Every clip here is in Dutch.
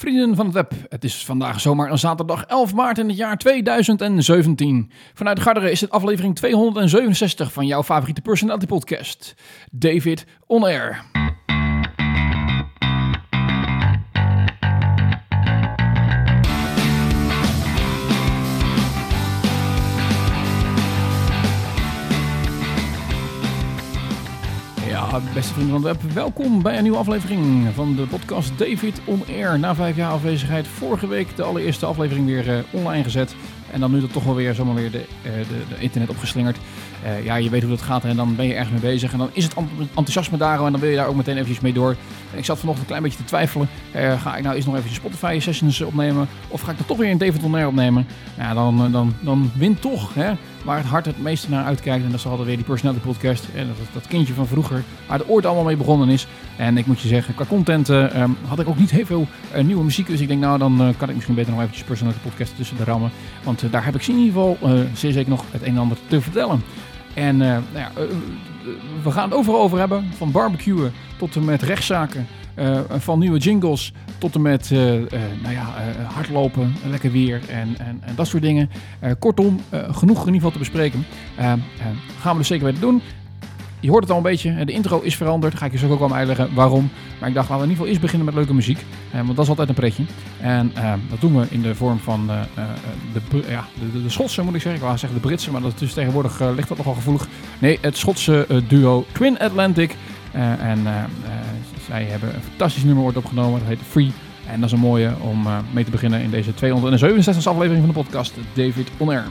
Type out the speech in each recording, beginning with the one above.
Vrienden van het web, het is vandaag zomaar een zaterdag 11 maart in het jaar 2017. Vanuit Garderen is het aflevering 267 van jouw favoriete personality podcast, David On Air. Beste vrienden van het web, welkom bij een nieuwe aflevering van de podcast David On Air. Na vijf jaar afwezigheid, vorige week de allereerste aflevering weer eh, online gezet. En dan nu er toch wel weer zomaar weer de, eh, de, de internet opgeslingerd. Eh, ja, je weet hoe dat gaat en dan ben je ergens mee bezig. En dan is het enthousiasme daar en dan wil je daar ook meteen eventjes mee door. Ik zat vanochtend een klein beetje te twijfelen. ga ik nou eens nog even Spotify sessions opnemen? Of ga ik dan toch weer een David On Air opnemen? Ja, dan, dan, dan wint toch hè, waar het hart het meeste naar uitkijkt. En dat is altijd weer die personality podcast. En dat, dat kindje van vroeger, waar het ooit allemaal mee begonnen is. En ik moet je zeggen, qua content ehm, had ik ook niet heel veel nieuwe muziek. Dus ik denk, nou dan kan ik misschien beter nog eventjes personality podcast tussen de rammen. Want daar heb ik in ieder geval zeer zeker nog het een en ander te vertellen. En nou ja, we gaan het overal over hebben. Van barbecuen tot en met rechtszaken. van nieuwe jingles tot en met nou ja, hardlopen, lekker weer en, en, en dat soort dingen. kortom, genoeg in ieder geval te bespreken. gaan we dus zeker weten doen. Je hoort het al een beetje, de intro is veranderd. Ga ik je zo ook wel uitleggen waarom. Maar ik dacht, laten we in ieder geval eerst beginnen met leuke muziek. want dat is altijd een pretje. En dat doen we in de vorm van de, ja, de, de, Schotse, moet ik zeggen. Ik wou zeggen de Britse, maar dat is tegenwoordig ligt dat nogal gevoelig. Nee, het Schotse duo Twin Atlantic. en zij hebben een fantastisch nummer wordt opgenomen. Dat heet Free. En dat is een mooie om mee te beginnen in deze 267 aflevering van de podcast David On Air.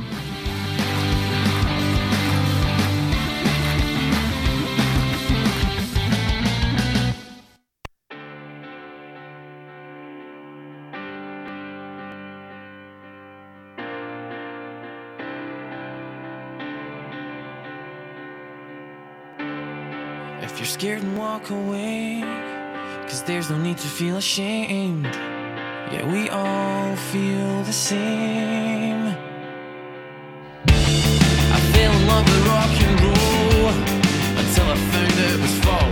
If you're scared and walk away, cause there's no need to feel ashamed. Yeah, we all feel the same. I fell in love with rock and roll until I found it was false.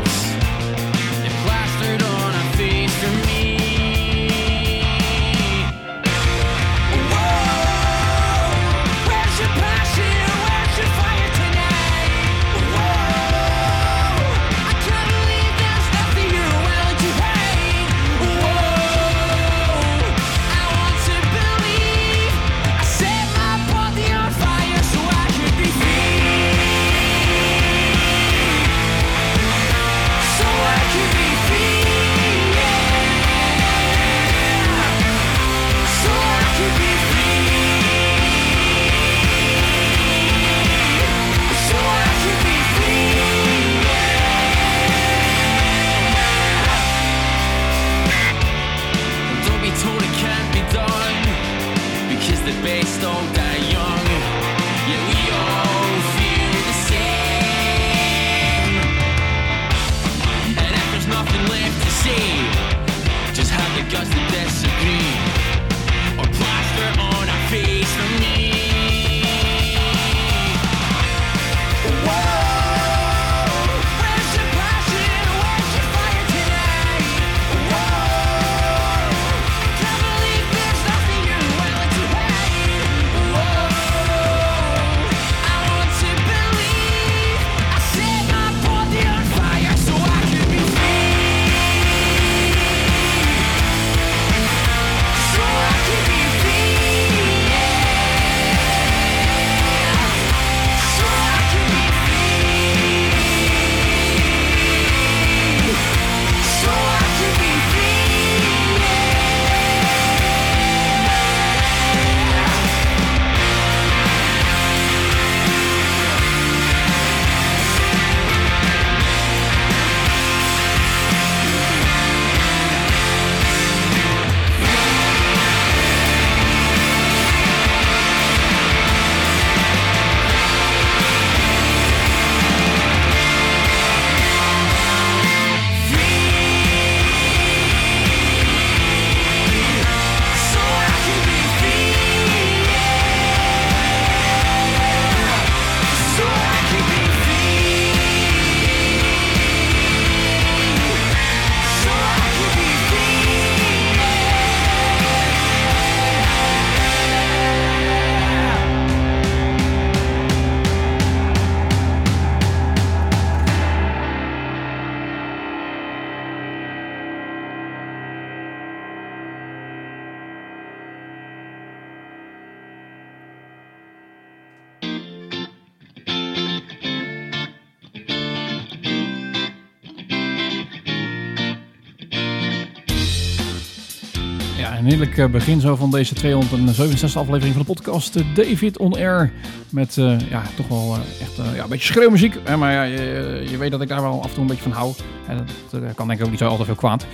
Een heerlijk eh, begin zo van deze 267 aflevering van de podcast eh, David On Air. Met eh, ja, toch wel echt ja, een beetje schreeuwmuziek. Hè, maar ja, je, weet dat ik daar wel af en toe een beetje van hou. En dat, dat kan denk ik ook niet zo altijd veel kwaad.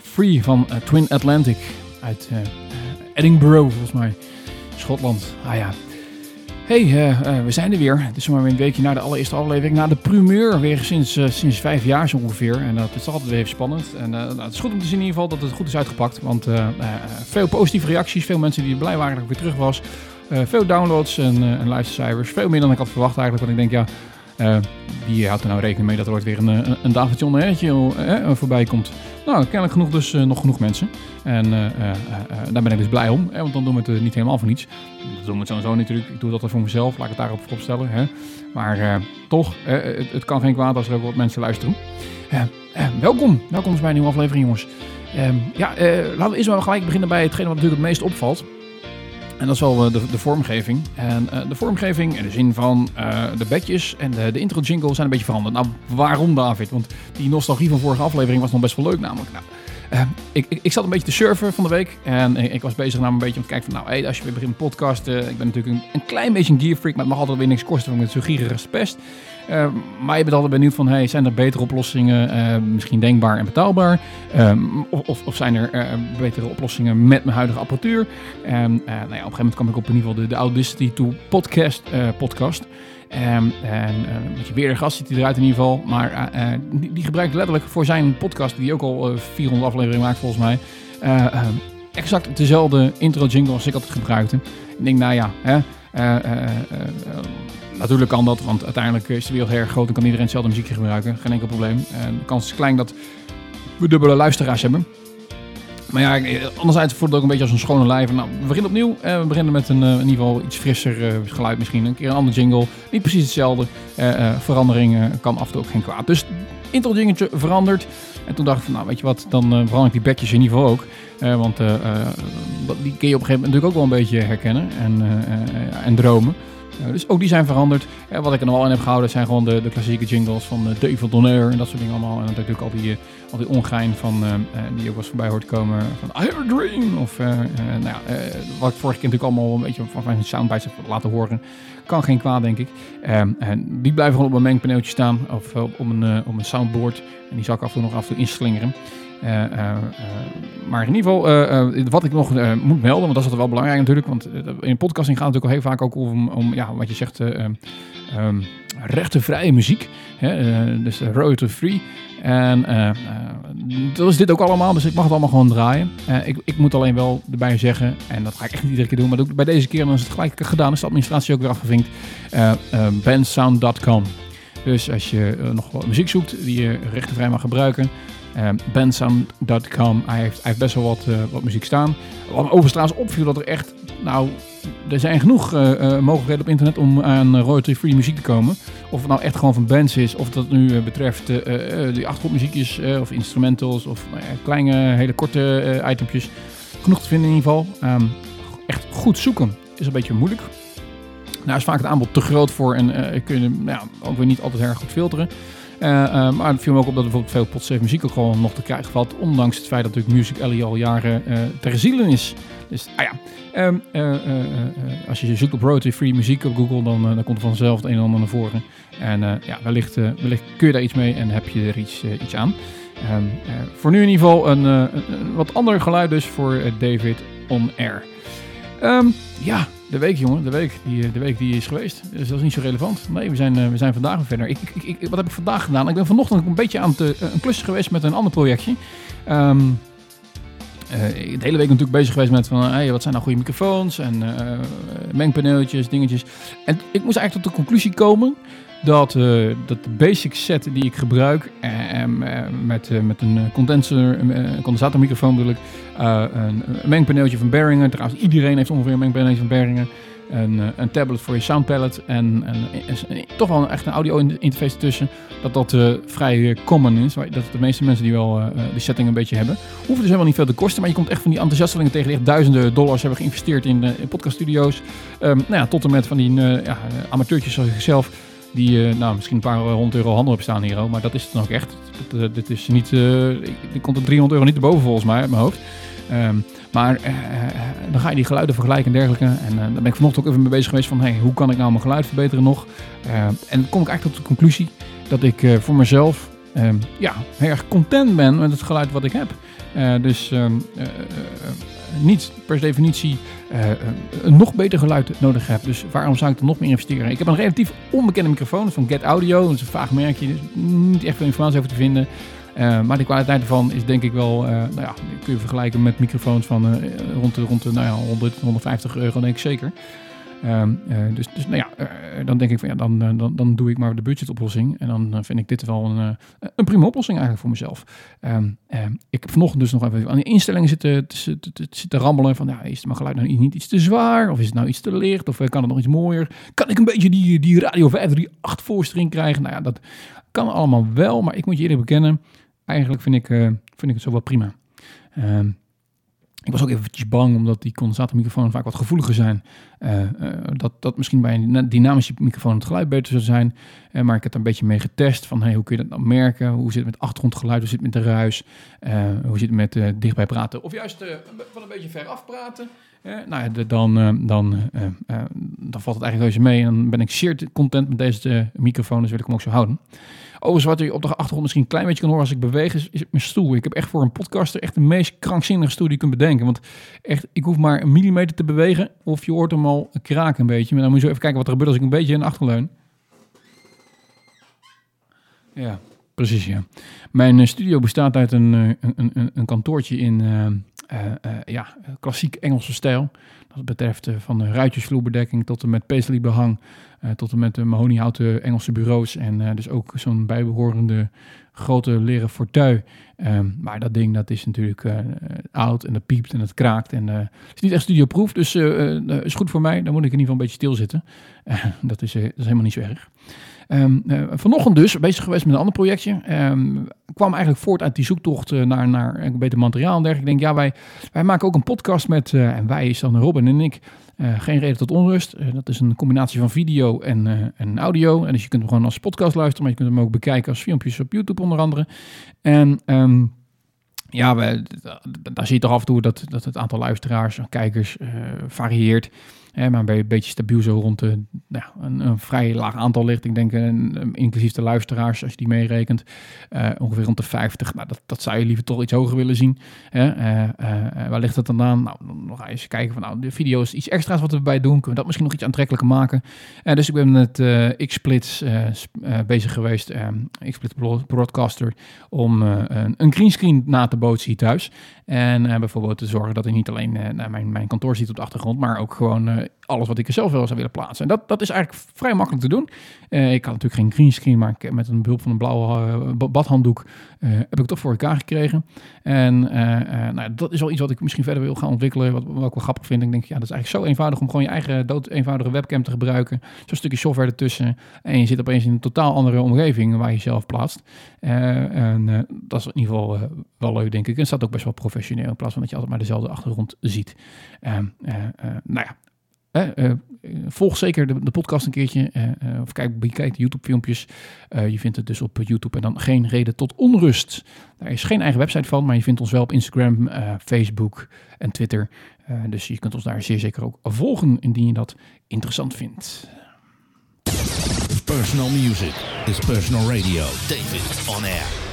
Free van Twin Atlantic uit Edinburgh volgens mij. Schotland. Ah ja. Hey, eh, eh, we zijn er weer. Het is maar weer een weekje na de allereerste aflevering. Na de primeur, weer sinds, eh, sinds vijf jaar zo ongeveer. En dat is altijd weer even spannend. En nou, het is goed om te zien in ieder geval dat het goed is uitgepakt. Want veel positieve reacties, veel mensen die blij waren dat ik weer terug was. Veel downloads en, en luistercijfers. Veel meer dan ik had verwacht eigenlijk. Want ik denk, ja, eh, wie houdt er nou rekening mee dat er ooit weer een, een, een hertje eh, voorbij komt? Nou, kennelijk genoeg dus eh, nog genoeg mensen. En eh, eh, eh, eh, daar ben ik dus blij om. Hè, want dan doen we het eh, niet helemaal voor niets. Dat doen we het sowieso natuurlijk. Ik doe dat voor mezelf. Laat ik het daarop vooropstellen. Hè. Maar eh, toch, eh, het, het kan geen kwaad als er ook wat mensen luisteren. Eh, eh, welkom. Welkom bij een nieuwe aflevering, jongens. Ehm, ja, eh, laten we eerst maar gelijk beginnen bij hetgene wat natuurlijk het meest opvalt. En dat is wel eh, de, de vormgeving. En eh, de vormgeving in de zin van eh, de bedjes en de, de intro jingle zijn een beetje veranderd. Nou, waarom David? Want die nostalgie van vorige aflevering was nog best wel leuk namelijk. Nou, ik, ik, ik zat een beetje te surfen van de week. En ik, was bezig naar een beetje om te kijken van... Nou, hey, als je weer begint podcasten... Ik ben natuurlijk een, een klein beetje een gear freak... Maar het mag altijd weer niks kosten, ik ben zo gierig pest. Eh, maar je bent altijd benieuwd van... Hey, zijn er betere oplossingen? eh, misschien denkbaar en betaalbaar? Ehm, of, of, zijn er betere oplossingen met mijn huidige apparatuur? Eh, nou ja, op een gegeven moment kwam ik op in ieder geval de, de Audacity to Podcast. eh, podcast. Ehm, en eh, een beetje weer gast ziet hij eruit in ieder geval. Maar die, die gebruikt letterlijk voor zijn podcast, die ook al eh, 400 afleveringen maakt volgens mij. exact dezelfde intro jingle als ik altijd gebruikte. Ik denk, nou ja, hè, natuurlijk kan dat, want uiteindelijk is de wereld heel groot en kan iedereen hetzelfde muziekje gebruiken. Geen enkel probleem. En de kans is klein dat we dubbele luisteraars hebben. Maar ja, eh, anderzijds voelt het ook een beetje als een schone lijf. Nou, we beginnen opnieuw. Eh, we beginnen met een eh, in ieder geval iets frisser eh, geluid misschien. Een keer een ander jingle. Niet precies hetzelfde. Eh, eh, verandering eh, kan af en toe ook geen kwaad. Dus intro jingletje veranderd. En toen dacht ik van, nou weet je wat, dan eh, verander ik die bedjes in ieder geval ook. Eh, want eh, eh, die kun je op een gegeven moment natuurlijk ook wel een beetje herkennen en, eh, eh, en dromen. Eh, dus ook die zijn veranderd. Eh, wat ik er nog wel in heb gehouden zijn gewoon de, de klassieke jingles van uh, David Donner en dat soort dingen allemaal. En natuurlijk al die, eh, al die ongein van, eh, eh, die ook eens voorbij hoort komen van I have a dream. Of eh, eh, nou ja, eh, wat ik vorige keer natuurlijk allemaal een beetje van mijn soundbites heb laten horen. Kan geen kwaad, denk ik. Ehm, en die blijven gewoon op een mengpaneeltje staan of eh, op een, eh, op een soundboard. En die zal ik af en toe nog af en toe inslingeren. Eh, eh, eh, maar in ieder geval, wat ik nog moet melden, want dat is altijd wel belangrijk natuurlijk. Want in podcasting gaat het natuurlijk al heel vaak ook om, om ja, wat je zegt, eh, ehm, ehm, rechtenvrije muziek. Hè? dus uh, royalty free. En eh, dat is dit ook allemaal, dus ik mag het allemaal gewoon draaien. Ik, ik moet alleen wel erbij zeggen, en dat ga ik echt niet iedere keer doen, maar bij deze keer dan is het gelijk gedaan, is de administratie ook weer afgevinkt. bandsound.com. Dus als je nog muziek zoekt die je rechtenvrij mag gebruiken, eh, bandsound.com. Hij heeft, best wel wat, eh, wat muziek staan. Wat me opviel dat er echt, nou, er zijn genoeg eh, eh, mogelijkheden op internet om aan royalty-free muziek te komen. Of het nou echt gewoon van bands is, of dat nu betreft die achtergrondmuziekjes of instrumentals of nou kleine, hele korte itempjes. Genoeg te vinden in ieder geval. Ehm, echt goed zoeken is een beetje moeilijk. Nou is vaak het aanbod te groot voor en kun je nou ook weer niet altijd erg goed filteren. Eh, eh, maar het viel me ook op dat bijvoorbeeld veel potsafe muziek ook gewoon nog te krijgen valt. Ondanks het feit dat natuurlijk Music Alley al jaren eh ter ziele is. Dus, ah ja. Ehm, eh, als je zoekt op royalty-free muziek op Google, dan, dan komt er vanzelf het een en ander naar voren. En ja, wellicht, wellicht kun je daar iets mee en heb je er iets, iets aan. Ehm, eh, voor nu in ieder geval een, een- wat ander geluid dus voor David On Air. Ehm, ja, de week jongen, de week, die, de week die is geweest. Dus dat is niet zo relevant. Nee, we zijn, eh, we zijn vandaag weer verder. Ik, ik, ik, wat heb ik vandaag gedaan? Ik ben vanochtend een beetje aan het, eh, een geweest met een ander projectje. Ehm, eh, de hele week natuurlijk bezig geweest met van, hey, wat zijn nou goede microfoons en mengpaneeltjes, dingetjes. En ik moest eigenlijk tot de conclusie komen dat, eh, dat de basic set die ik gebruik eh, eh, met, met een condenser, condensatormicrofoon bedoel ik, een, mengpaneeltje van Behringer. Trouwens, iedereen heeft ongeveer een mengpaneeltje van Behringer. Een, een tablet voor je soundpalette en, en, toch wel echt een audio interface ertussen. Dat dat vrij common is. Dat de meeste mensen die wel eh, die setting een beetje hebben. Hoeft dus helemaal niet veel te kosten. Maar je komt echt van die enthousiastelingen tegen die echt duizenden dollars hebben geïnvesteerd in, eh, in podcaststudio's. Ehm, nou ja, tot en met van die eh, ja, amateurtjes zoals ikzelf. Die eh, nou, misschien een paar honderd euro handel hebben staan hier. Maar dat is het dan ook echt. Eh, dit is niet, eh, ik- komt er 300 euro niet erboven volgens mij uit mijn hoofd. Ehm, maar eh, dan ga je die geluiden vergelijken en dergelijke. En daar ben ik vanochtend ook even mee bezig geweest van hey, hoe kan ik nou mijn geluid verbeteren nog? Ehm, en dan kom ik eigenlijk tot de conclusie dat ik eh, voor mezelf ehm, ja, heel erg content ben met het geluid wat ik heb. Eh, dus eh, eh, niet per definitie eh, een nog beter geluid nodig heb. Dus waarom zou ik er nog meer investeren? Ik heb een relatief onbekende microfoon van Get Audio. Dat is een vaag merkje, dus niet echt veel informatie over te vinden. Eh, maar de kwaliteit ervan is denk ik wel, eh, nou ja, kun je vergelijken met microfoons van rond de, rond de nou ja, 100, 150 euro denk ik zeker. Ehm, eh, dus, dus nou ja, eh, dan denk ik van ja, dan, eh, dan, dan doe ik maar de budgetoplossing. En dan vind ik dit wel een, een prima oplossing eigenlijk voor mezelf. Ehm, ehm, ik heb vanochtend dus nog even aan de instellingen zitten, te, te, te, te zitten rammelen van ja, is mijn geluid nou niet iets te zwaar? Of is het nou iets te licht? Of kan het nog iets mooier? Kan ik een beetje die, die Radio 538 voorstring krijgen? Nou ja, dat kan allemaal wel, maar ik moet je eerlijk bekennen, eigenlijk vind ik, vind ik het zo wel prima. Ik was ook eventjes bang, omdat die condensatormicrofoons vaak wat gevoeliger zijn. eh, eh, dat, dat misschien bij een dynamische microfoon het geluid beter zou zijn. Eh, maar ik heb er een beetje mee getest van hey, hoe kun je dat nou merken? Hoe zit het met achtergrondgeluid? Hoe zit het met de ruis? Hoe zit het met dichtbij praten? Of juist van een beetje ver af praten? Nou ja, dan, dan, dan valt het eigenlijk reuze mee. En dan ben ik zeer content met deze microfoon, dus wil ik hem ook zo houden. Overigens, wat je op de achtergrond misschien een klein beetje kan horen als ik beweeg, is, mijn stoel. Ik heb echt voor een podcaster echt de meest krankzinnige stoel die je kunt bedenken. Want echt, ik hoef maar een millimeter te bewegen of je hoort hem al kraken een beetje. Maar dan moet je zo even kijken wat er gebeurt als ik een beetje in de achterleun. Ja, precies ja. Mijn eh, studio bestaat uit een, eh, een, een, een kantoortje in eh, ja, klassiek Engelse stijl. Dat betreft eh, van de ruitjesvloerbedekking tot en met paisley behang. eh, tot en met de mahoniehouten Engelse bureaus. En eh, dus ook zo'n bijbehorende grote leren fauteuil. Ehm, maar dat ding dat is natuurlijk eh, oud en dat piept en dat kraakt. En eh, is niet echt studioproof, dus eh eh, is goed voor mij. Dan moet ik in ieder geval een beetje stilzitten. Eh, dat, is, eh, dat is helemaal niet zo erg. Eh, vanochtend dus bezig geweest met een ander projectje. Ehm, kwam eigenlijk voort uit die zoektocht eh, naar, naar een beter materiaal en dergelijke. Ik denk, ja, wij, wij maken ook een podcast met, eh, en wij is dan Robin en ik, eh, Geen Reden tot Onrust. Eh, dat is een combinatie van video en, eh, en audio. En dus je kunt hem gewoon als podcast luisteren, maar je kunt hem ook bekijken als filmpjes op YouTube onder andere. En... ehm, ja, we, daar zie je toch af en toe dat, dat het aantal luisteraars en kijkers eh, varieert. Hè, maar een beetje stabiel zo rond de, nou, een, een vrij laag aantal ligt. Ik denk, een- inclusief de luisteraars, als je die meerekent, eh, ongeveer rond de 50. Nou, dat, dat zou je liever toch iets hoger willen zien. Hè? Eh, eh, eh, waar ligt het dan aan? Nou, dan ga je eens kijken van, nou, de video is iets extra's wat we erbij doen. Kunnen we dat misschien nog iets aantrekkelijker maken? Eh, dus ik ben met eh X-Splits eh, sp- eh, bezig geweest, eh, X-Split Bro- Broadcaster, om eh, een, een greenscreen na te bootsen hier thuis. En eh, bijvoorbeeld te zorgen dat ik niet alleen eh, naar mijn, mijn kantoor ziet op de achtergrond, maar ook gewoon eh, alles wat ik er zelf wel zou willen plaatsen. En dat, dat is eigenlijk vrij makkelijk te doen. Eh, ik had natuurlijk geen greenscreen, maar ik, met een behulp van een blauwe eh, ba- badhanddoek eh, heb ik het toch voor elkaar gekregen. En eh, eh, nou, dat is wel iets wat ik misschien verder wil gaan ontwikkelen, wat, ik wel grappig vind. Ik denk, ja, dat is eigenlijk zo eenvoudig om gewoon je eigen dood eenvoudige webcam te gebruiken. Zo'n stukje software ertussen. En je zit opeens in een totaal andere omgeving waar je jezelf plaatst. Eh, en eh, dat is in ieder geval eh, wel leuk, denk ik. En staat ook best wel professioneel in plaats van dat je altijd maar dezelfde achtergrond ziet. Eh, eh, nou ja, eh, volg zeker de, de podcast een keertje. eh, eh, of kijk, bekijk de YouTube-filmpjes. Je vindt het dus op YouTube en dan geen reden tot onrust. Daar is geen eigen website van, maar je vindt ons wel op Instagram, Facebook en Twitter. Dus je kunt ons daar zeer zeker ook volgen indien je dat interessant vindt. Personal music is personal radio. David on air.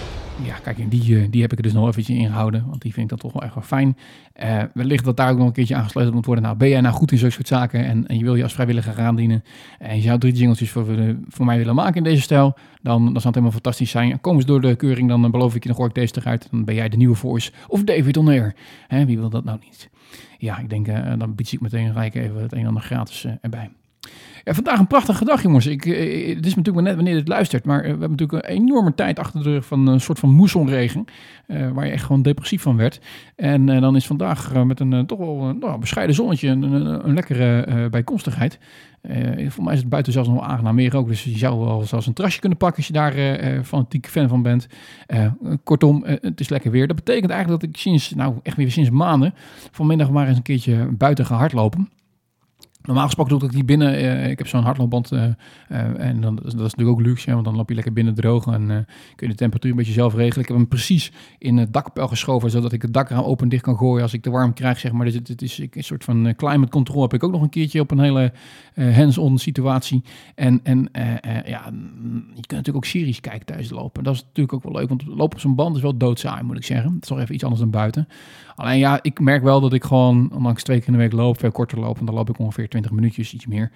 Ja, kijk, die, eh, die heb ik er dus nog eventjes ingehouden, want die vind ik dan toch wel echt wel fijn. Eh, wellicht dat daar ook nog een keertje aangesloten moet worden. Nou, ben jij nou goed in zulke soort zaken en, en je wil je als vrijwilliger gaan dienen en je zou drie jingeltjes voor, voor mij willen maken in deze stijl, dan, dan zou het helemaal fantastisch zijn. Kom eens door de keuring, dan beloof ik je, dan gooi ik deze eruit. Dan ben jij de nieuwe voice of David On. Hè, wie wil dat nou niet? Ja, ik denk, eh, dan bied ik meteen gelijk even het een en ander gratis erbij. Ja, vandaag een prachtige dag, jongens. Ik, eh, het is natuurlijk maar net wanneer het luistert. Maar eh, we hebben natuurlijk een enorme tijd achter de rug van een soort van moessonregen. eh, waar je echt gewoon depressief van werd. En eh, dan is vandaag eh, met een eh, toch wel nou, bescheiden zonnetje een, een, een lekkere eh, bijkomstigheid. Eh, voor mij is het buiten zelfs nog wel aangenaam meer ook. Dus je zou wel zelfs een terrasje kunnen pakken als je daar eh, eh, fanatiek fan van bent. Eh, kortom, eh, het is lekker weer. Dat betekent eigenlijk dat ik sinds, nou echt weer sinds maanden, vanmiddag maar eens een keertje buiten ga hardlopen. Normaal gesproken doe ik die binnen. eh, ik heb zo'n hardloopband. eh, eh, en dan, dat is natuurlijk ook luxe. hè, Want dan loop je lekker binnen droog. En kun je de temperatuur een beetje zelf regelen. Ik heb hem precies in het dakpel geschoven. Zodat ik het dakraam open en dicht kan gooien als ik te warm krijg. Zeg maar. Dus het, het is ik- een soort van climate control. Heb ik ook nog een keertje op een hele hands-on situatie. En, en ja, je kunt natuurlijk ook series kijken het lopen. Dat is natuurlijk ook wel leuk. Want lopen op zo'n band is wel doodsaai, moet ik zeggen. Het is toch even iets anders dan buiten. Alleen ja, ik merk wel dat ik gewoon, ondanks twee keer in de week loop, veel korter loop. En dan loop ik ongeveer 20 minuutjes, iets meer.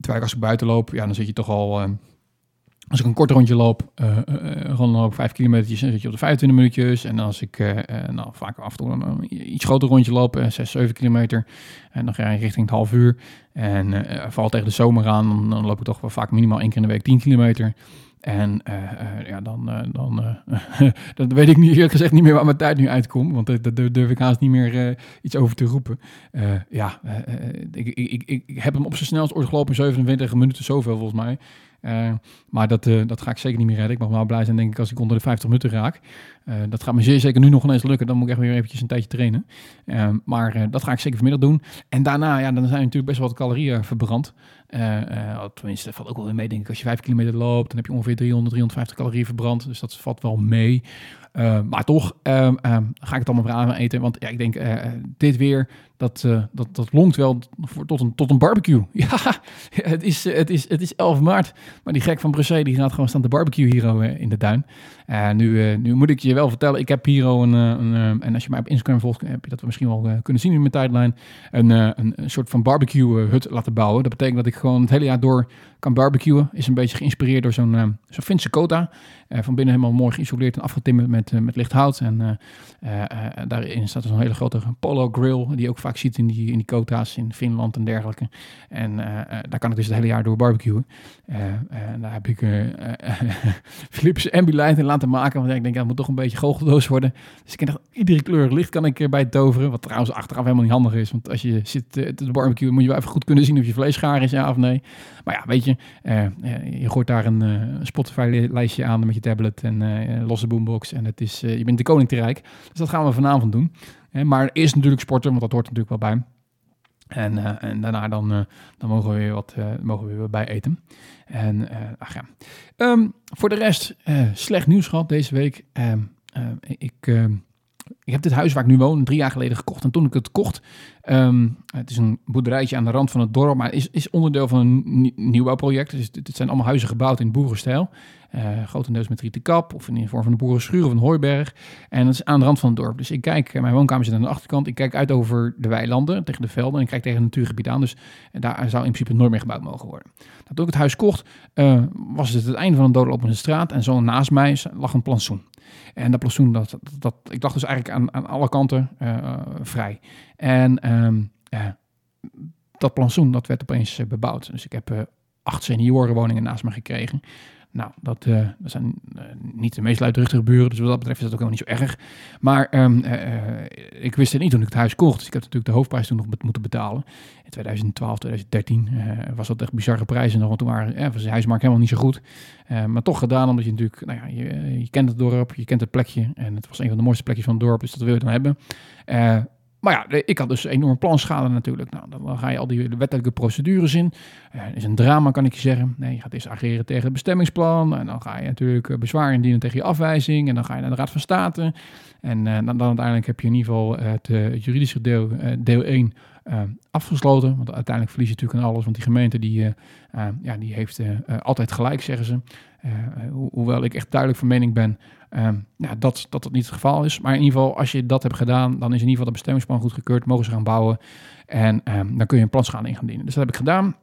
Terwijl ik als ik buiten loop, ja, dan zit je toch al... eh, als ik een kort rondje loop, eh eh, rond ook 5 kilometer, zit je op de 25 minuutjes. En als ik nou, vaak af en toe een, iets groter rondje loop, eh 6, 7 kilometer, en dan ga je richting het half uur. En valt tegen de zomer aan, dan, dan loop ik toch wel vaak minimaal één keer in de week 10 kilometer. En eh, eh, ja, dan, eh, dan, weet ik niet, eerlijk gezegd niet meer waar mijn tijd nu uitkomt. Want daar durf ik haast niet meer iets over te roepen. Ja, ik, ik, ik, ik, heb hem op zijn snelst ooit gelopen in 27 minuten, zoveel volgens mij. Maar dat, dat ga ik zeker niet meer redden. Ik mag wel blij zijn, denk ik, als ik onder de 50 minuten raak. Dat gaat me zeer zeker nu nog ineens lukken. Dan moet ik echt weer eventjes een tijdje trainen. Maar dat ga ik zeker vanmiddag doen. En daarna, ja, dan zijn natuurlijk best wel wat calorieën verbrand. Eh, eh, tenminste, dat valt ook wel weer mee, denk ik. Als je 5 kilometer loopt, dan heb je ongeveer 300, 350 calorieën verbrand. Dus dat valt wel mee. Eh, maar toch ehm, ehm, ga ik het allemaal weer aan eten. Want ja, ik denk, dit weer, dat, dat, dat longt wel voor, tot, een, tot een barbecue. Ja, het is, het, is, het is 11 maart. Maar die gek van Brussel, die gaat gewoon staan te barbecue hier oh, in de tuin. Eh, nu, eh, nu moet ik je wel vertellen, ik heb hier oh, een, eh, een en als je mij op Instagram volgt, heb je dat misschien wel kunnen zien in mijn tijdlijn, een, een, soort van barbecue hut laten bouwen. Dat betekent dat ik gewoon het hele jaar door kan barbecuen. Is een beetje geïnspireerd door zo'n zo'n Finse Kota. Van binnen helemaal mooi geïsoleerd en afgetimmerd met, met licht hout. En daarin staat zo'n hele grote polo grill, die je ook vaak ziet in die, in die Kota's in Finland en dergelijke. En daar kan ik dus het hele jaar door barbecuen. En daar heb ik Philips Ambilight laten maken. Want ja, ik denk, dat moet toch een beetje goocheldoos worden. Dus ik dacht, iedere kleur licht kan ik erbij toveren. Wat trouwens achteraf helemaal niet handig is. Want als je zit eh, te barbecuen, moet je wel even goed kunnen zien of je vlees gaar is, ja of nee. Maar ja, weet je, eh, eh, je gooit daar een Spotify-lijstje aan met je tablet en losse boombox. En het is, je bent de koning te rijk. Dus dat gaan we vanavond doen. Maar eerst natuurlijk sporten, want dat hoort natuurlijk wel bij. En, eh, en daarna dan, eh, dan mogen we weer wat eh, mogen we weer bij eten. En ach ja. Ehm, voor de rest, slecht nieuws gehad deze week. Ehm, eh, ik, ehm, ik heb dit huis waar ik nu woon drie jaar geleden gekocht. En toen ik het kocht, ehm, het is een boerderijtje aan de rand van het dorp, maar is, is onderdeel van een nie- nieuwbouwproject. Dus dit, zijn allemaal huizen gebouwd in boerenstijl. Eh, grotendeels met rieten kap of in de vorm van een boerenschuur of een hooiberg. En dat is aan de rand van het dorp. Dus ik kijk, eh, mijn woonkamer zit aan de achterkant. Ik kijk uit over de weilanden, tegen de velden. En ik kijk tegen het natuurgebied aan. Dus daar zou in principe nooit meer gebouwd mogen worden. Nou, toen ik het huis kocht, eh, was het het einde van een doodlopende straat. En zo naast mij lag een plantsoen. En dat plantsoen, dat, dat, ik dacht dus eigenlijk aan, aan alle kanten eh, vrij. En ehm, eh, dat plantsoen, dat werd opeens eh, bebouwd. Dus ik heb eh, acht seniorenwoningen naast me gekregen. Nou, dat, eh, zijn eh, niet de meest luidruchtige buren, dus wat dat betreft is dat ook niet zo erg. Maar ehm, eh, ik wist het niet toen ik het huis kocht, dus ik heb natuurlijk de hoofdprijs toen nog moeten betalen. In 2012, 2013 eh, was dat echt bizarre prijzen nog, want toen waren, was de huismarkt helemaal niet zo goed. Maar toch gedaan, omdat je natuurlijk, nou ja, je, je kent het dorp, je kent het plekje. En het was een van de mooiste plekjes van het dorp, dus dat wil je dan hebben. Maar ja, ik had dus enorm planschade natuurlijk. Nou, dan ga je al die wettelijke procedures in. Het is een drama, kan ik je zeggen. Nee, je gaat eerst ageren tegen het bestemmingsplan. En dan ga je natuurlijk eh, bezwaar indienen tegen je afwijzing. En dan ga je naar de Raad van State. En eh, dan, uiteindelijk heb je in ieder geval het, eh, juridische deel, deel 1 eh, afgesloten. Want uiteindelijk verlies je natuurlijk aan alles. Want die gemeente die, ja, die heeft altijd gelijk, zeggen ze. Ho- hoewel ik echt duidelijk van mening ben ehm, ja, dat, dat dat niet het geval is. Maar in ieder geval, als je dat hebt gedaan, dan is in ieder geval het bestemmingsplan goedgekeurd. Mogen ze gaan bouwen. En ehm, dan kun je een planschade in gaan dienen. Dus dat heb ik gedaan.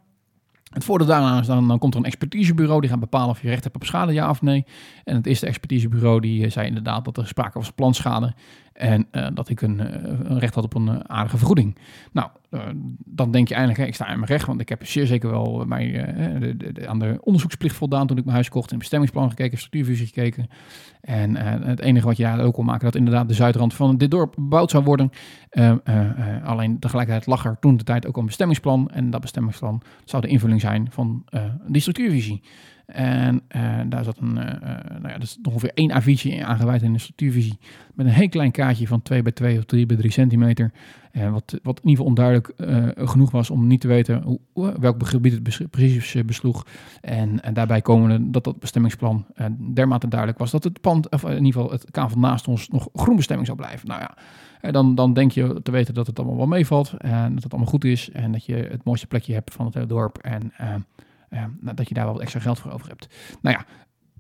Het voordeel daaraan is dan, dan komt er een expertisebureau die gaat bepalen of je recht hebt op schade, ja of nee. En het eerste expertisebureau die eh, zei inderdaad dat er sprake was van planschade en eh, dat ik een, eh, een recht had op een eh, aardige vergoeding. Nou, dan denk je eigenlijk, hè, ik sta in mijn recht, want ik heb zeer zeker wel mij, eh, de, de- aan de onderzoeksplicht voldaan toen ik mijn huis kocht, in bestemmingsplan gekeken, structuurvisie gekeken. En het enige wat je daar ook kon maken, dat inderdaad de zuidrand van dit dorp bebouwd zou worden. Alleen tegelijkertijd lag er toen de tijd ook een bestemmingsplan. En dat bestemmingsplan zou de invulling zijn van die structuurvisie. En eh, daar zat een, eh, eh, nou ja, dus ongeveer één A4'tje in aangeweid in de structuurvisie. Met een heel klein kaartje van 2 bij 2 of 3 bij 3 centimeter. Eh, wat, wat in ieder geval onduidelijk genoeg was om niet te weten hoe, welk gebied het precies besloeg. En, en daarbij komen dat dat bestemmingsplan dermate duidelijk was dat het pand, of in ieder geval het kavel naast ons, nog groen bestemming zou blijven. Nou ja, dan, dan denk je te weten dat het allemaal wel meevalt en dat het allemaal goed is en dat je het mooiste plekje hebt van het hele dorp en dat je daar wel wat extra geld voor over hebt. Nou ja,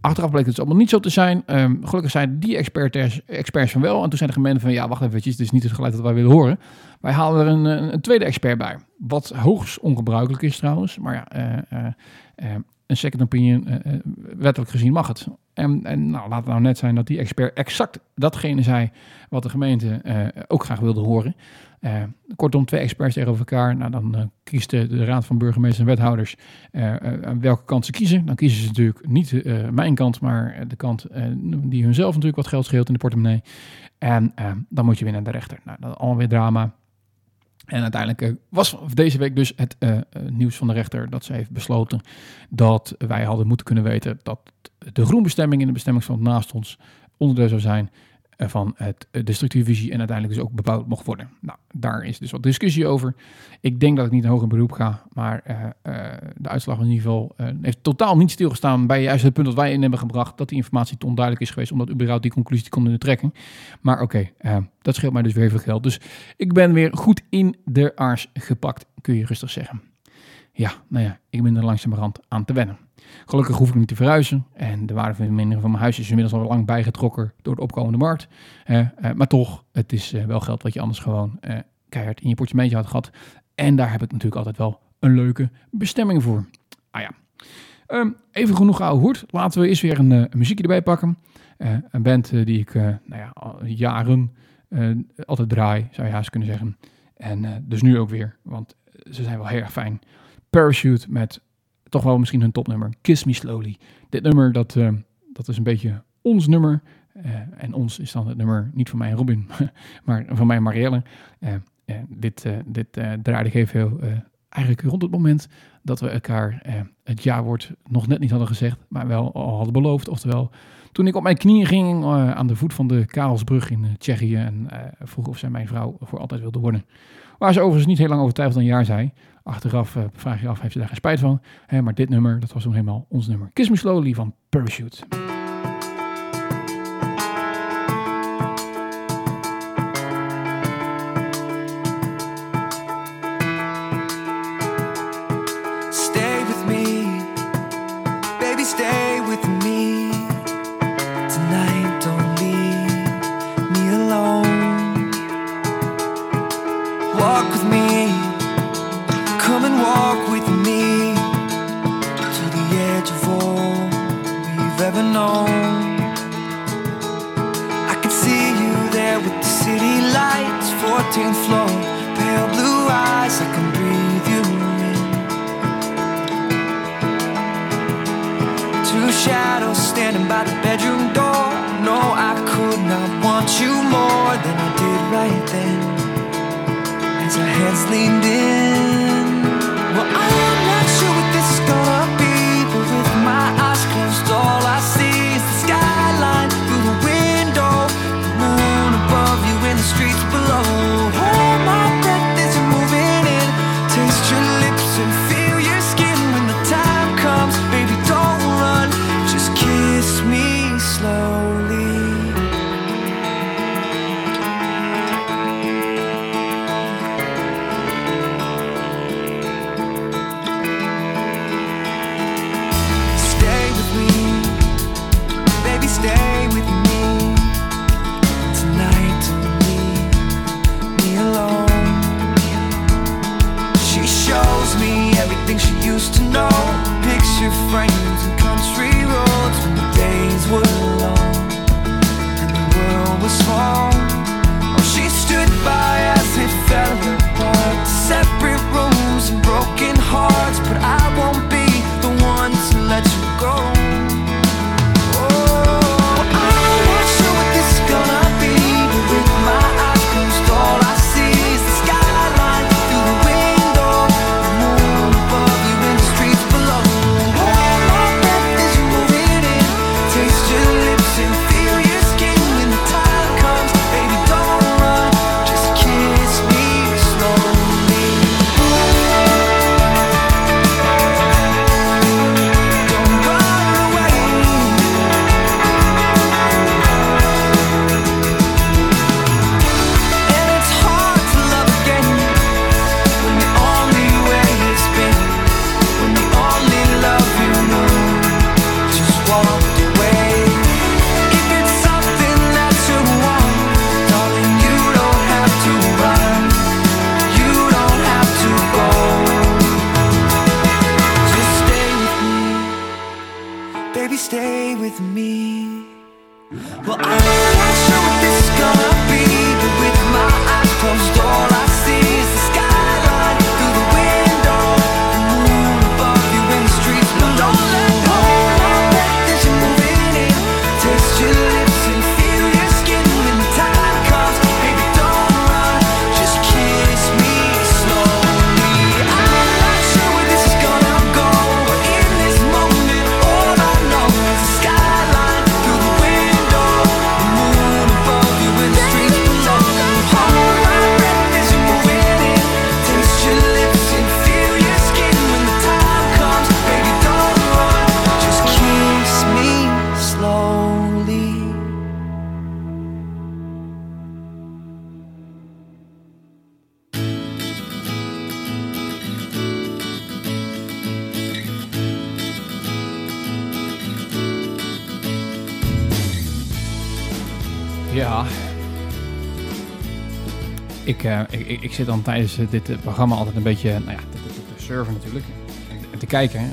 achteraf bleek het dus allemaal niet zo te zijn. Ehm, gelukkig zijn die experts, experts van wel en toen zijn de gemeente van ja, wacht even, het is niet het geluid dat wij willen horen. Wij halen er een, een, tweede expert bij, wat hoogst ongebruikelijk is trouwens, maar ja, eh, eh, eh, een second opinion, wettelijk gezien mag het. En, nou, laat het nou net zijn dat die expert exact datgene zei wat de gemeente eh, ook graag wilde horen. Eh, kortom, twee experts tegenover elkaar. Nou, dan eh, kiest de, Raad van Burgemeesters en Wethouders aan welke kant ze kiezen. Dan kiezen ze natuurlijk niet mijn kant, maar de kant die hunzelf natuurlijk wat geld scheelt in de portemonnee. En dan moet je weer naar de rechter. Nou, dat is allemaal weer drama. En uiteindelijk eh, was deze week dus het eh, eh, nieuws van de rechter dat ze heeft besloten dat wij hadden moeten kunnen weten dat de groenbestemming in de bestemmingsplan naast ons onderdeel zou zijn van het, eh, de structuurvisie en uiteindelijk dus ook bebouwd mocht worden. Nou, daar is dus wat discussie over. Ik denk dat ik niet hoog in beroep ga, maar eh, eh, de uitslag in ieder geval eh, heeft totaal niet stilgestaan bij juist het punt dat wij in hebben gebracht, dat die informatie te onduidelijk is geweest, omdat überhaupt die conclusie konden trekken. Maar oké, eh, dat scheelt mij dus weer veel geld. Dus ik ben weer goed in de aars gepakt, kun je rustig zeggen. Ja, nou ja, ik ben er langzamerhand aan te wennen. Gelukkig hoef ik niet te verhuizen. En de waarde van mijn huis is inmiddels al lang bijgetrokken door de opkomende markt. Eh, maar toch, het is eh, wel geld wat je anders gewoon eh, keihard in je portemonneetje had gehad. En daar heb ik natuurlijk altijd wel een leuke bestemming voor. Ah ja. Ehm, even genoeg oude hoed. Laten we eens weer een, muziekje erbij pakken. Een band die ik nou ja, al jaren altijd draai, zou je haast kunnen zeggen. En dus nu ook weer, want ze zijn wel heel erg fijn. Parachute met toch wel misschien hun topnummer, Kiss Me Slowly. Dit nummer, dat, eh, dat is een beetje ons nummer. Eh, en ons is dan het nummer niet van mij en Robin, maar van mij en Marielle. Eh, dit dit draaide ik even eigenlijk rond het moment dat we elkaar het jaarwoord nog net niet hadden gezegd, maar wel al hadden beloofd. Oftewel, toen ik op mijn knieën ging aan de voet van de Karelsbrug in Tsjechië en vroeg of zij mijn vrouw voor altijd wilde worden. Waar ze overigens niet heel lang over twijfelde een jaar zei. Achteraf eh, vraag je af, heeft ze daar geen spijt van? Hè, maar dit nummer, dat was toen helemaal ons nummer. Kiss Me Slowly van Parachute. Come and walk with me to the edge of all we've ever known. I can see you there with the city lights, 14th floor, pale blue eyes. I can breathe you in. Two shadows standing by the bedroom door. No, I could not want you more than I did right then. As our heads leaned in. Below. Used to know. Picture frames and country roads when the days were long and the world was small. Oh, she stood by as it fell apart. Separate rooms and broken hearts, but I won't be the one to let you go. Ik, eh, ik, ik, ik zit dan tijdens dit programma altijd een beetje nou ja, te, surfen natuurlijk. En, te kijken. En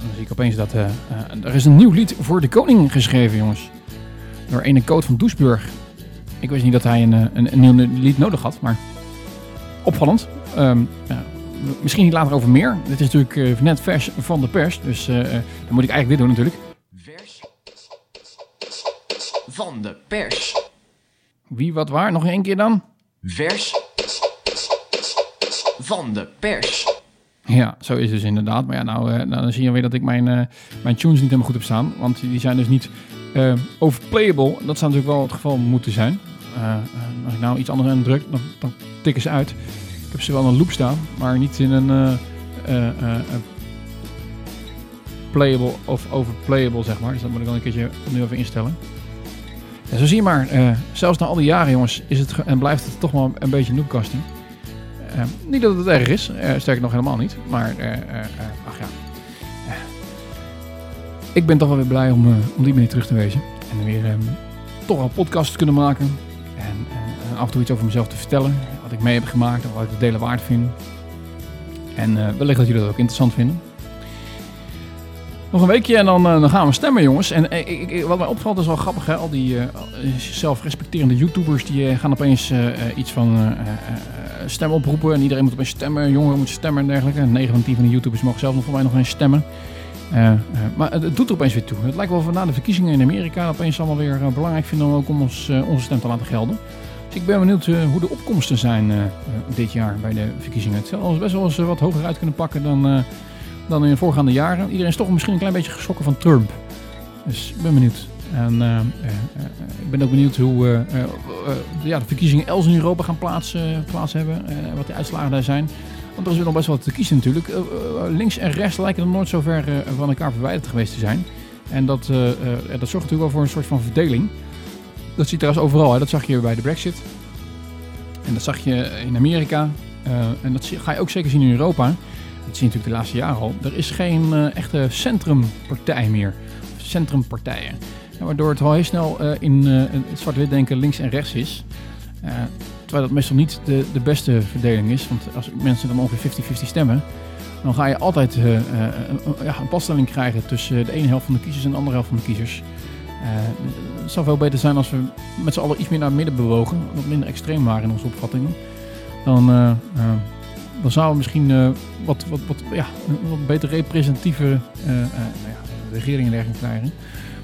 dan, zie ik opeens dat eh, eh, er is een nieuw lied voor de koning geschreven, jongens. Door ene Coot van Doesburg. Ik wist niet dat hij een, een, een nieuw lied nodig had, maar opvallend. Ehm, ja, misschien niet later over meer. Dit is natuurlijk net vers van de pers, dus dan moet ik eigenlijk dit doen natuurlijk. Vers van de pers. Wie, wat, waar? Nog één keer dan? Vers van de pers. Ja, zo is het dus inderdaad. Maar ja, nou, eh, nou dan zie je weer dat ik mijn, eh, mijn tunes niet helemaal goed heb staan. Want die zijn dus niet eh, overplayable. Dat zou natuurlijk wel het geval moeten zijn. Als ik nou iets anders aan druk, dan, dan tikken ze uit. Ik heb ze wel in een loop staan, maar niet in een playable of overplayable, zeg maar. Dus dat moet ik wel een keertje opnieuw even instellen. Zo zie je maar, zelfs na al die jaren jongens, is het en blijft het toch wel een beetje noobcasting. Eh, niet dat het erg is, eh, sterker nog helemaal niet. Maar, eh, ach ja. Ik ben toch wel weer blij om, eh, om die manier terug te wezen. En weer ehm, toch wel podcast te kunnen maken. En, af en toe iets over mezelf te vertellen. Wat ik mee heb gemaakt en wat ik het delen waard vind. En wellicht dat jullie dat ook interessant vinden. Nog een weekje en dan, dan gaan we stemmen, jongens. En wat mij opvalt is wel grappig, hè? Al die zelfrespecterende YouTubers die gaan opeens iets van stem oproepen. En iedereen moet opeens stemmen. Jongeren moeten stemmen en dergelijke. 9 van 10 van de YouTubers mogen zelf nog voor mij nog eens stemmen. Eh, eh, maar het, doet er opeens weer toe. Het lijkt wel van na de verkiezingen in Amerika opeens allemaal weer eh, belangrijk vinden om ook om ons, eh, onze stem te laten gelden. Dus ik ben benieuwd eh, hoe de opkomsten zijn eh, eh, dit jaar bij de verkiezingen. Het zal best wel eens eh, wat hoger uit kunnen pakken dan, eh, dan in de voorgaande jaren. Iedereen is toch misschien een klein beetje geschrokken van Trump. Dus ik ben benieuwd. En eh, eh, eh, ik ben ook benieuwd hoe ja, de verkiezingen elders in Europa gaan plaats, plaats hebben. En wat de uitslagen daar zijn. Want er is weer nog best wel te kiezen natuurlijk. Links en rechts lijken er nooit zo ver van elkaar verwijderd geweest te zijn. En dat, dat zorgt natuurlijk wel voor een soort van verdeling. Dat zie je trouwens overal. Hè. Dat zag je bij de brexit. En dat zag je in Amerika. En dat ga je ook zeker zien in Europa. Dat zie je natuurlijk de laatste jaren al. Er is geen echte centrumpartij meer. Centrumpartijen. Waardoor het al heel snel eh, in eh, het zwart-wit denken links en rechts is. Eh, terwijl dat meestal niet de, de beste verdeling is. Want als mensen dan ongeveer 50-50 stemmen, dan ga je altijd ja, een passtelling krijgen tussen de ene helft van de kiezers en de andere helft van de kiezers. Het zou veel beter zijn als we met z'n allen iets meer naar midden bewogen, wat minder extreem waren in onze opvattingen. Dan, dan zouden we misschien wat, wat, wat, ja, een wat beter representatieve nou regeringen en dergelijke krijgen.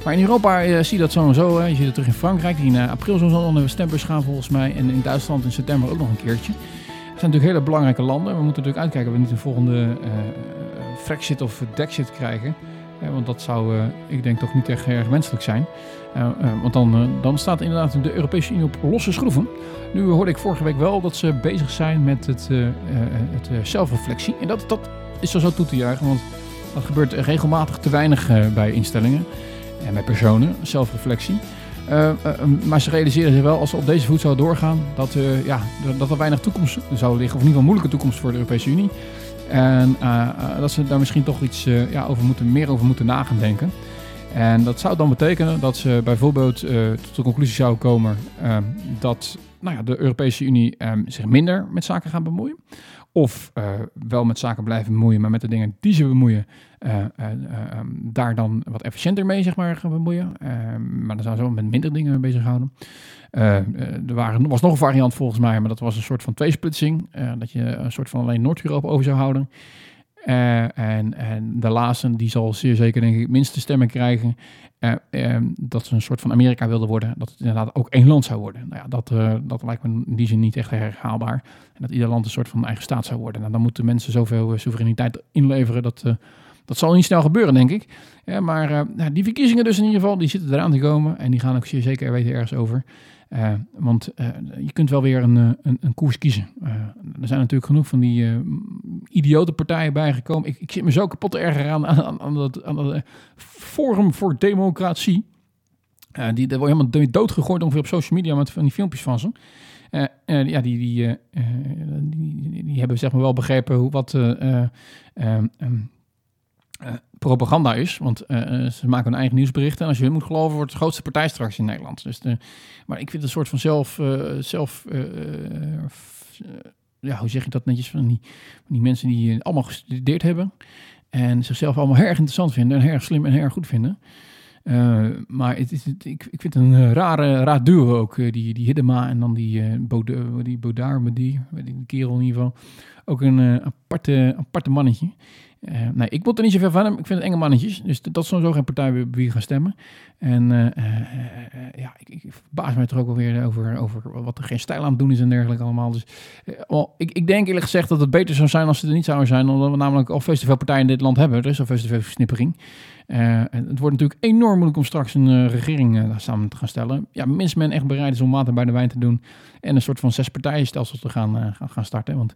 Maar in Europa eh, zie je dat zo en zo. Hè. Je ziet het terug in Frankrijk, die in eh, april zo zal naar de stembus gaan volgens mij. En in Duitsland in september ook nog een keertje. Het zijn natuurlijk hele belangrijke landen. We moeten natuurlijk uitkijken of we niet een volgende eh, Frexit of Dexit krijgen. Want dat zou, ik denk, toch niet echt erg wenselijk zijn. Want dan, dan staat inderdaad de Europese Unie op losse schroeven. Nu hoorde ik vorige week wel dat ze bezig zijn met het, het zelfreflectie. En dat, dat is er zo toe te juichen, want dat gebeurt regelmatig te weinig bij instellingen en bij personen, zelfreflectie. Eh, eh, maar ze realiseren zich wel, als ze op deze voet zouden doorgaan, dat, eh, ja, dat er weinig toekomst zou liggen. Of in ieder geval moeilijke toekomst voor de Europese Unie. En eh, eh, dat ze daar misschien toch iets eh, ja, over moeten, meer over moeten na gaan denken. En dat zou dan betekenen dat ze bijvoorbeeld eh, tot de conclusie zouden komen eh, dat nou ja, de Europese Unie eh, zich minder met zaken gaat bemoeien. Of eh, wel met zaken blijven bemoeien, maar met de dingen die ze bemoeien, eh, eh, eh, ehm, daar dan wat efficiënter mee zeg maar, gaan bemoeien. Eh, maar dan zouden ze met minder dingen bezighouden. Eh, eh, er waren, was nog een variant volgens mij, maar dat was een soort van tweesplitsing. dat je een soort van alleen Noord-Europa over zou houden. Eh, en, en de laatste, die zal zeer zeker denk ik minste stemmen krijgen. eh, eh, dat ze een soort van Amerika wilden worden. Dat het inderdaad ook één land zou worden. Nou ja, dat, eh, dat lijkt me in die zin niet echt erg haalbaar. En dat ieder land een soort van eigen staat zou worden. Nou, dan moeten mensen zoveel soevereiniteit inleveren. Dat, dat zal niet snel gebeuren, denk ik. Ja, maar nou, die verkiezingen dus in ieder geval, die zitten eraan te komen. En die gaan ook zeer zeker weten ergens over. Eh, want eh, je kunt wel weer een, eh, een, een koers kiezen. Er zijn natuurlijk genoeg van die idiote partijen bijgekomen. Ik, ik zit me zo kapot erger aan, aan, aan, dat, aan dat Forum voor Democratie. Die, daar wordt helemaal doodgegooid ongeveer op social media met van die filmpjes van ze. Eh, ja, die, die, die, die, hebben zeg maar wel begrepen hoe, wat, eh, eh, propaganda is. Want eh, eh, ze maken hun eigen nieuwsberichten. En als je hun moet geloven, wordt het de grootste partij straks in Nederland. Dus de, maar ik vind een soort van zelf... zelf ja, hoe zeg je dat netjes? Van die, van die mensen die allemaal gestudeerd hebben. En zichzelf allemaal heel erg interessant vinden. En heel erg slim en heel erg goed vinden. Maar het is, het- ik, ik vind een rare, raar duo ook. die, die Hiddema en dan die, Bode, die met die, die kerel in ieder geval. Ook een aparte, aparte mannetje. Eh, nee, ik word er niet zoveel van hem. Ik vind het enge mannetjes. Dus dat is sowieso geen partij bij wie gaan stemmen. En eh, eh, ja, ik, ik verbaas mij toch ook alweer over, over wat er geen stijl aan het doen is en dergelijke allemaal. Dus ik, ik denk eerlijk gezegd dat het beter zou zijn als ze er niet zouden zijn. Omdat we namelijk al veel te veel partijen in dit land hebben. Er is al veel te veel versnippering. Eh, het wordt natuurlijk enorm moeilijk om straks een eh, regering eh, samen te gaan stellen. Ja, mits men echt bereid is om water bij de wijn te doen en een soort van zes partijenstelsel te gaan, gaan, starten. Want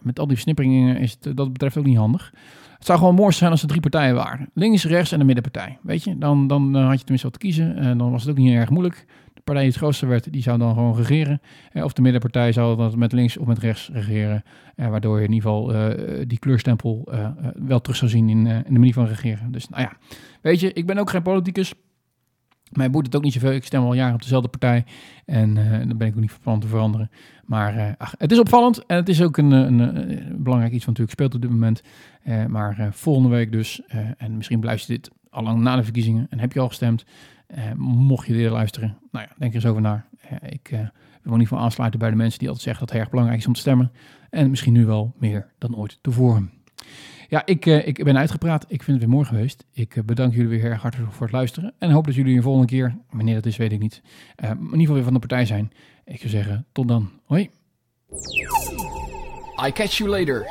met al die versnipperingen is het dat betreft ook niet handig. Het zou gewoon mooi zijn als er drie partijen waren. Links, rechts en een middenpartij. Weet je, dan, dan had je tenminste wat te kiezen. En dan was het ook niet erg moeilijk. Partij die het grootste werd, die zou dan gewoon regeren. Eh, of de middenpartij zou dan met links of met rechts regeren. Eh, waardoor je in ieder geval eh, die kleurstempel wel terug zou zien in, in de manier van regeren. Dus nou ja, weet je, ik ben ook geen politicus. Mij boeit het ook niet zoveel. Ik stem al jaren op dezelfde partij. En dan ben ik ook niet van plan te veranderen. Maar ach, het is opvallend. En het is ook een, een, belangrijk iets wat natuurlijk speelt op dit moment. Maar volgende week dus. en misschien beluister je dit al lang na de verkiezingen. En heb je al gestemd. Eh, mocht je dit luisteren. Nou ja, denk er eens over na. Eh, ik eh, wil in ieder geval aansluiten bij de mensen die altijd zeggen dat het erg belangrijk is om te stemmen. En misschien nu wel meer dan ooit tevoren. Ja, ik, ik ben uitgepraat. Ik vind het weer mooi geweest. Ik bedank jullie weer erg hartelijk voor het luisteren. En hoop dat jullie een volgende keer, wanneer dat is, weet ik niet, in ieder geval weer van de partij zijn. Ik zou zeggen, tot dan. Hoi. I catch you later.